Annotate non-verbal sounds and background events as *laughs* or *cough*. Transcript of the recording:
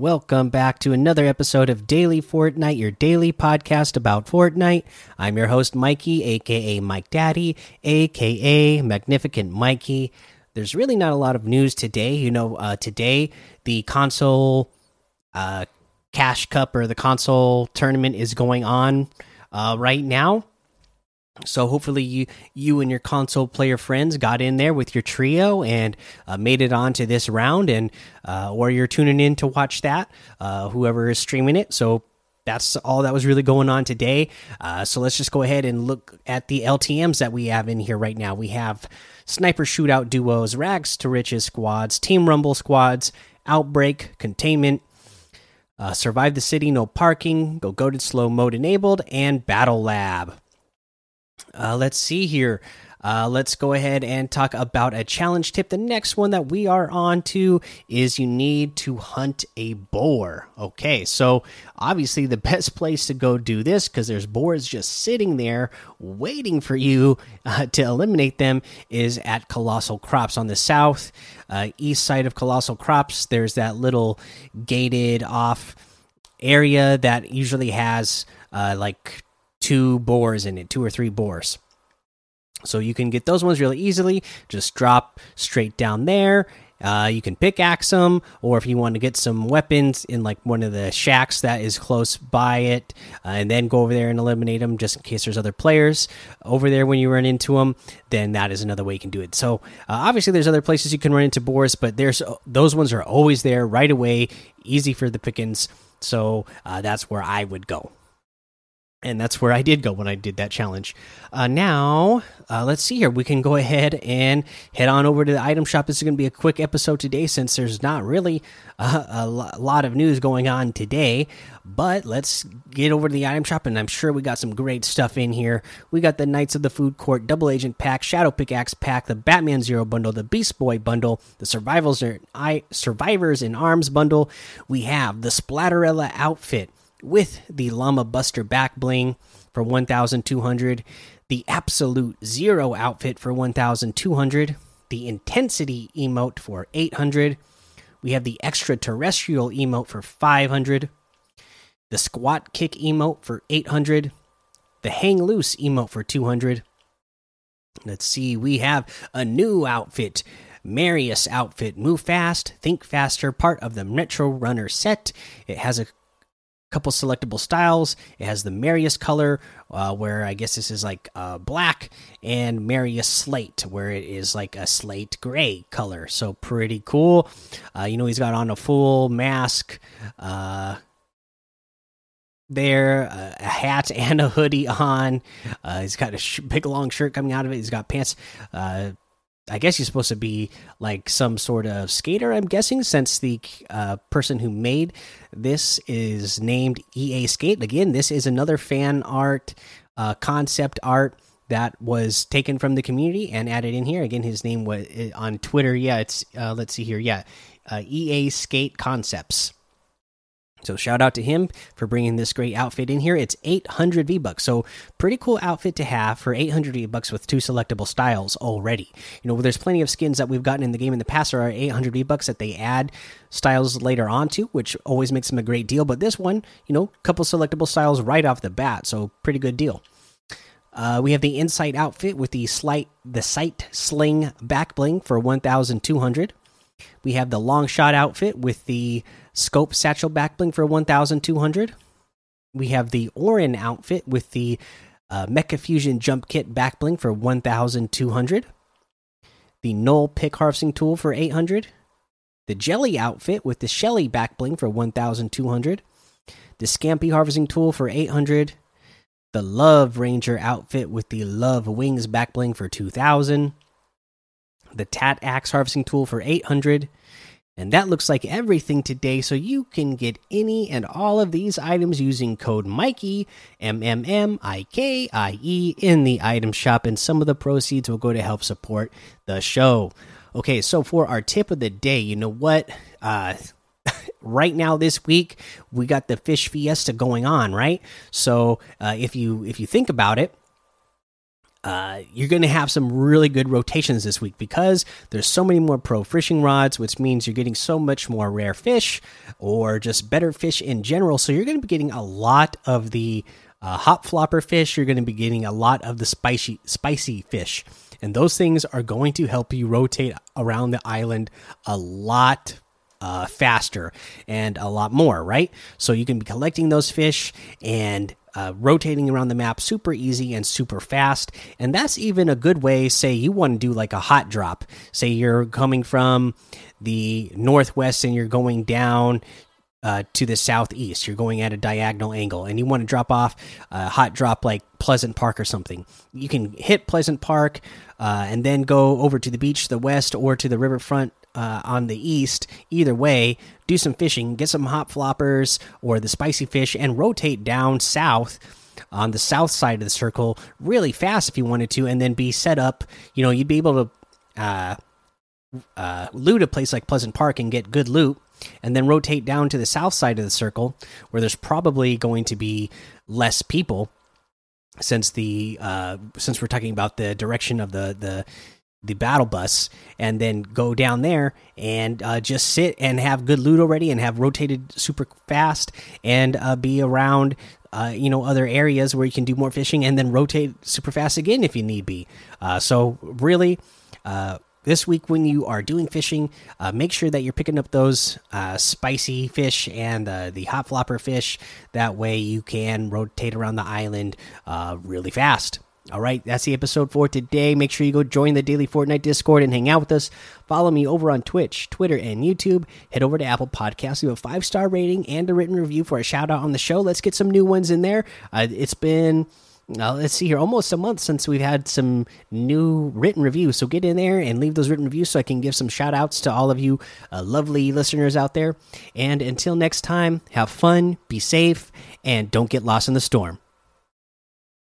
Welcome back to another episode of Daily Fortnite, your daily podcast about Fortnite. I'm your host, Mikey, aka Mike Daddy, aka Magnificent Mikey. There's really not a lot of news today. You know, uh, today the console uh, cash cup or the console tournament is going on uh, right now. So hopefully you you and your console player friends got in there with your trio and uh, made it on to this round, and uh, or you're tuning in to watch that. Uh, whoever is streaming it. So that's all that was really going on today. Uh, so let's just go ahead and look at the LTM's that we have in here right now. We have sniper shootout duos, rags to riches squads, team rumble squads, outbreak, containment. Uh, survive the city, no parking, go goaded slow mode enabled, and battle lab. Uh, let's see here. Uh, let's go ahead and talk about a challenge tip. The next one that we are on to is you need to hunt a boar. Okay, so obviously the *laughs* best place to go do this because there's boars just sitting there waiting for you uh, to eliminate them is at Colossal Crops on the south uh, east side of Colossal Crops. There's that little gated off area that usually has uh, like two boars in it, two or three boars. So you can get those ones really easily. Just drop straight down there. Uh, you can pickaxe them, or if you want to get some weapons in like one of the shacks that is close by it, uh, and then go over there and eliminate them just in case there's other players over there when you run into them, then that is another way you can do it. So uh, obviously there's other places you can run into boars, but there's those ones are always there right away, easy for the pickings. So uh, that's where I would go and that's where I did go when I did that challenge. Uh, now, uh, let's see here. We can go ahead and head on over to the item shop. This is going to be a quick episode today since there's not really a, a, lot of news going on today. But let's get over to the item shop, and I'm sure we got some great stuff in here. We got the Knights of the Food Court Double Agent Pack, Shadow Pickaxe Pack, the Batman Zero Bundle, the Beast Boy Bundle, the Survivors, I, Survivors in Arms Bundle. We have the Splatterella Outfit with the Llama Buster back bling for 1200, the Absolute Zero outfit for 1200, the Intensity emote for 800. We have the Extraterrestrial emote for 500, the Squat Kick emote for 800, the Hang Loose emote for 200. Let's see, we have a new outfit. Marius outfit. Move fast, think faster, part of the Metro Runner set. It has a couple selectable styles. It has the Marius color, uh, where I guess this is like uh, black, and Marius slate, where it is like a slate gray color. So pretty cool. Uh, you know, he's got on a full mask. Uh, there, uh, a hat and a hoodie on. Uh, he's got a big long shirt coming out of it. He's got pants. I guess he's supposed to be like some sort of skater. I'm guessing since the uh, person who made this is named EA Skate. Again, this is another fan art, uh, concept art that was taken from the community and added in here. Again, his name was uh, on Twitter. Yeah, it's uh, let's see here. Yeah, uh, EA Skate Concepts. So shout out to him for bringing this great outfit in here. It's 800 V bucks, so pretty cool outfit to have for 800 V bucks with two selectable styles already. You know, there's plenty of skins that we've gotten in the game in the past are 800 V bucks that they add styles later on to, which always makes them a great deal. But this one, you know, couple selectable styles right off the bat, so pretty good deal. Uh, we have the insight outfit with the slight the sight sling back bling for 1,200. We have the long shot outfit with the scope satchel backbling for 1200 we have the orin outfit with the uh, mecha fusion jump kit backbling for 1200 the null pick harvesting tool for 800 the jelly outfit with the shelly backbling for 1200 the scampy harvesting tool for 800 the love ranger outfit with the love wings backbling for 2000 the tat axe harvesting tool for 800 and that looks like everything today, so you can get any and all of these items using code Mikey, M M M I K I E, in the item shop, and some of the proceeds will go to help support the show. Okay, so for our tip of the day, you know what? Uh, *laughs* right now this week we got the fish fiesta going on, right? So uh, if you if you think about it, uh, you're going to have some really good rotations this week because there's so many more pro fishing rods, which means you're getting so much more rare fish or just better fish in general. So you're going to be getting a lot of the uh, hop flopper fish. You're going to be getting a lot of the spicy spicy fish, and those things are going to help you rotate around the island a lot uh, faster and a lot more, right? So you can be collecting those fish and uh, rotating around the map super easy and super fast. And that's even a good way, say, you want to do like a hot drop. Say you're coming from the northwest and you're going down uh, to the southeast. You're going at a diagonal angle, and you want to drop off a hot drop like Pleasant Park or something. You can hit Pleasant Park uh, and then go over to the beach to the west or to the riverfront uh, on the east. Either way, do some fishing, get some hot floppers or the spicy fish, and rotate down south on the south side of the circle really fast if you wanted to, and then be set up. You know, you'd be able to uh, uh, loot a place like Pleasant Park and get good loot. And then rotate down to the south side of the circle, where there's probably going to be less people, since the uh, since we're talking about the direction of the the the battle bus and then go down there and uh, just sit and have good loot already and have rotated super fast and uh, be around uh, you know other areas where you can do more fishing and then rotate super fast again if you need be. Uh, so really uh, this week when you are doing fishing uh, make sure that you're picking up those spicy fish and the hot flopper fish. That way you can rotate around the island really fast all right, that's the episode for today. Make sure you go join the Daily Fortnite Discord and hang out with us. Follow me over on Twitch, Twitter, and YouTube. Head over to Apple Podcasts, leave a five star rating and a written review for a shout out on the show. Let's get some new ones in there. Uh, it's been uh, let's see here, almost a month since we've had some new written reviews. So get in there and leave those written reviews so I can give some shout outs to all of you uh, lovely listeners out there. And until next time, have fun, be safe, and don't get lost in the storm.